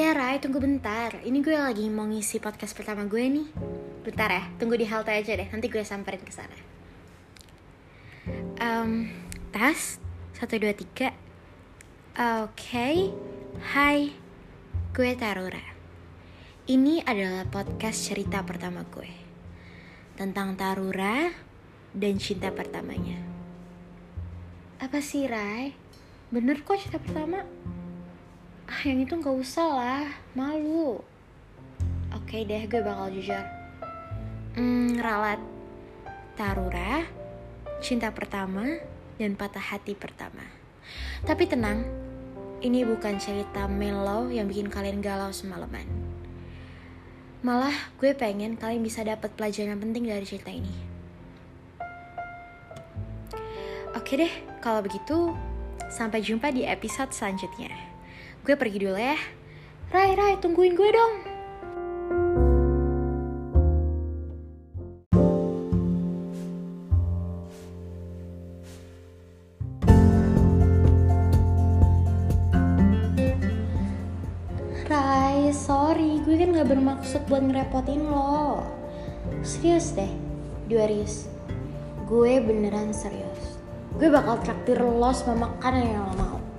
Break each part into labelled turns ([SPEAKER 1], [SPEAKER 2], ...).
[SPEAKER 1] Iya Rai, tunggu bentar. Ini gue lagi mau ngisi podcast pertama gue nih. Bentar ya, tunggu di halte aja deh. Nanti gue samperin ke sana. Um, tas, satu dua tiga. Oke, Hai, gue Tarura. Ini adalah podcast cerita pertama gue tentang Tarura dan cinta pertamanya. Apa sih Rai? Bener kok cinta pertama? Ah, yang itu nggak usah lah, malu. Oke deh, gue bakal jujur. Hmm, ralat. Tarura, cinta pertama, dan patah hati pertama. Tapi tenang, ini bukan cerita mellow yang bikin kalian galau semalaman. Malah gue pengen kalian bisa dapat pelajaran penting dari cerita ini. Oke deh, kalau begitu sampai jumpa di episode selanjutnya. Gue pergi dulu ya. Rai, Rai, tungguin gue dong. Rai, sorry, gue kan gak bermaksud buat ngerepotin lo. Serius deh, Darius. Gue beneran serius. Gue bakal traktir lo sama makanan yang lo mau.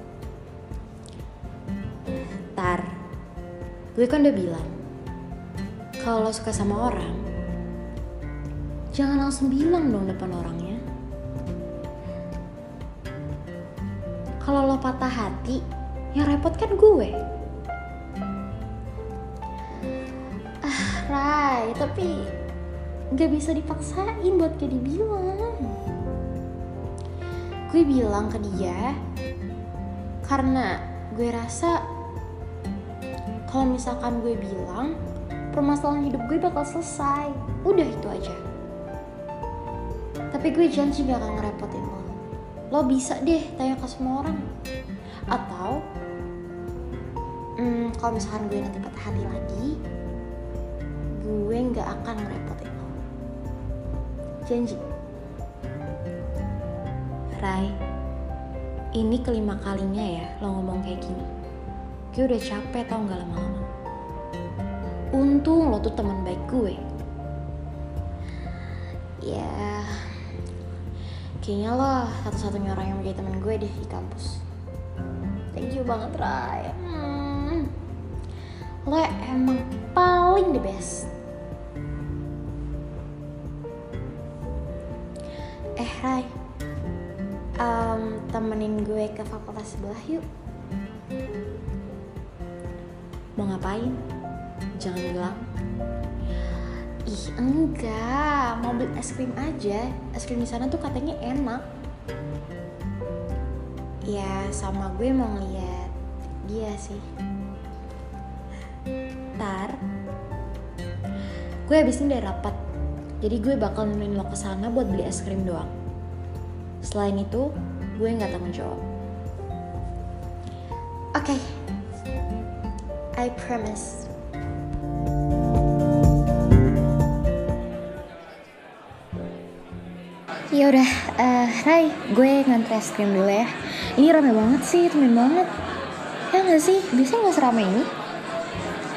[SPEAKER 1] Gue kan udah bilang, kalau lo suka sama orang, jangan langsung bilang dong depan orangnya. Kalau lo patah hati, yang repot kan gue. Ah, Rai, tapi gak bisa dipaksain buat kayak dibilang. Gue bilang ke dia, karena gue rasa kalau misalkan gue bilang permasalahan hidup gue bakal selesai. Udah itu aja. Tapi gue janji gak akan ngerepotin lo. Lo bisa deh tanya ke semua orang. Atau hmm, kalau misalkan gue nanti patah hati lagi gue gak akan ngerepotin lo. Janji. Rai ini kelima kalinya ya lo ngomong kayak gini gue udah capek tau gak lama-lama? Untung lo tuh teman baik gue. Ya kayaknya lo satu-satunya orang yang menjadi teman gue deh di kampus. Thank you banget Rai hmm. lo emang paling the best. Eh Rai um, temenin gue ke fakultas sebelah yuk mau ngapain? Jangan bilang Ih enggak, mau beli es krim aja. Es krim di sana tuh katanya enak. Ya sama gue mau ngeliat dia sih. Tar, gue abis ini udah rapat. Jadi gue bakal nemenin lo ke sana buat beli es krim doang. Selain itu, gue nggak tanggung jawab. Oke. Okay. I promise. Ya udah, uh, Rai, gue ngantre es krim dulu ya. Ini rame banget sih, temen banget. Ya nggak sih? Biasanya nggak serame ini.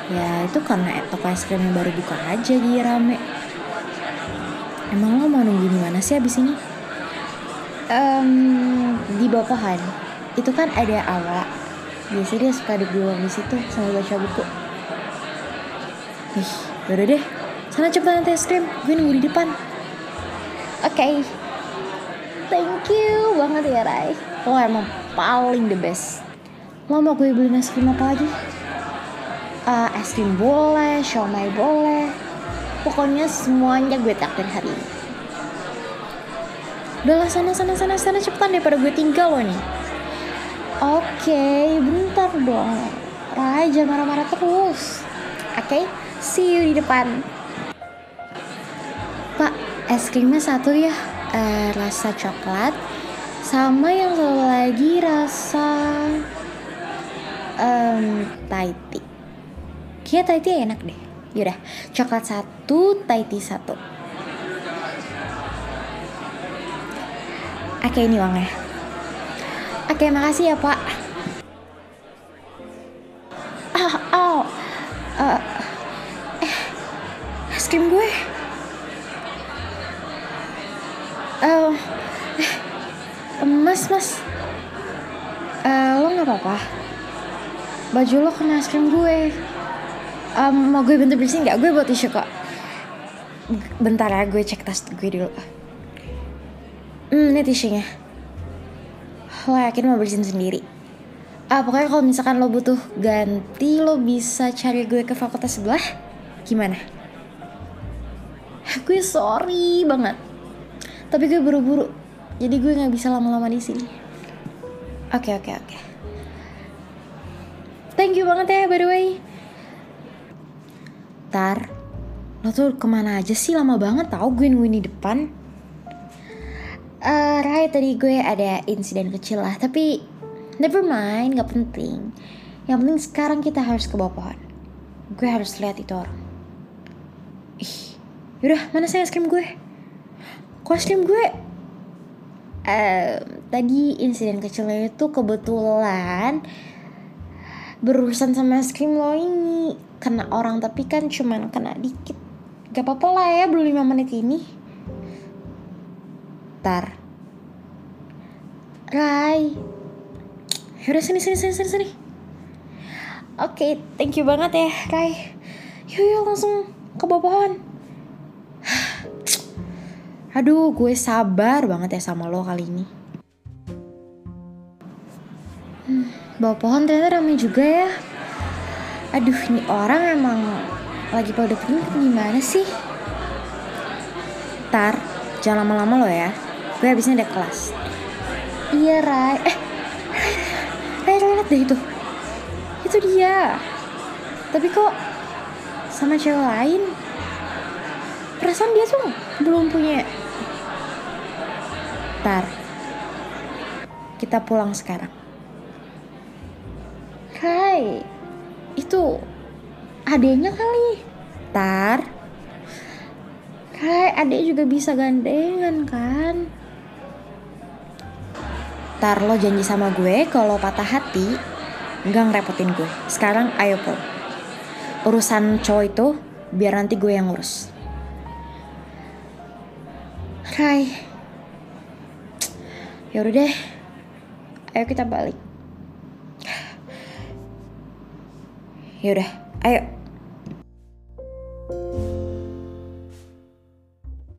[SPEAKER 1] Ya itu karena toko es krimnya baru buka aja dia rame. Emang lo mau nunggu di mana sih abis ini? Um, di bawah pohon. Itu kan ada awak biasanya dia suka duduk di situ sambil baca buku. Ih udah deh. Sana cepetan nanti es krim. Gue nunggu di depan. Oke. Okay. thank you banget ya Rai. Lo emang paling the best. Lo mau gue beli es krim apa lagi? Uh, es krim boleh siomay boleh. Pokoknya semuanya gue takdir hari ini. Udahlah sana sana sana sana cepetan daripada gue tinggal lo nih Oke, okay, bentar dong. Jangan marah-marah terus. Oke, okay, see you di depan. Pak, es krimnya satu ya. Uh, rasa coklat. Sama yang satu lagi rasa um, Thai tea. Kayaknya Thai tea enak deh. Yaudah, coklat satu, Thai tea satu. Oke, okay, ini uangnya. Oke, makasih ya, Pak. ah oh. Uh, eh es krim gue. Uh, eh, mas. Mas uh, lo nggak apa-apa? Baju lo kena es krim gue. Um, mau gue bentuk bersihin nggak? Gue buat tisu kok. Bentar ya gue cek tas gue dulu. Hmm ini tisunya lo yakin mau bersihin sendiri. Ah pokoknya kalau misalkan lo butuh ganti lo bisa cari gue ke fakultas sebelah. Gimana? Gue sorry banget. Tapi gue buru-buru. Jadi gue nggak bisa lama-lama di sini. Oke oke oke. Thank you banget ya by the way. Tar lo tuh ke mana aja sih? Lama banget tau gue nungguin di depan uh, right tadi gue ada insiden kecil lah tapi Never mind, gak penting. Yang penting sekarang kita harus ke bawah pohon. Gue harus lihat itu orang. Ih, yaudah mana saya es krim gue? Kok es krim gue? Uh, tadi insiden kecilnya itu kebetulan berurusan sama es krim lo ini kena orang tapi kan cuman kena dikit gak apa-apa lah ya belum lima menit ini tar Rai Yaudah sini sini sini sini sini. Oke, okay, thank you banget ya, Rai. Yuk yuk langsung ke bawah. Aduh, gue sabar banget ya sama lo kali ini. Hmm, bawah pohon ternyata ramai juga ya. Aduh, ini orang emang lagi pada pengen gimana sih? Tar, jangan lama-lama lo ya. Gue habisnya ada kelas. Iya, Rai. Eh, eh lihat deh itu. Itu dia. Tapi kok sama cewek lain? Perasaan dia tuh belum punya tar kita pulang sekarang. Hai. Itu adanya kali. Tar Hai adek juga bisa gandengan kan Ntar lo janji sama gue kalau patah hati nggak ngerepotin gue. Sekarang ayo pulang. Urusan cowok itu biar nanti gue yang ngurus. Rai. Yaudah deh. Ayo kita balik. Yaudah, ayo.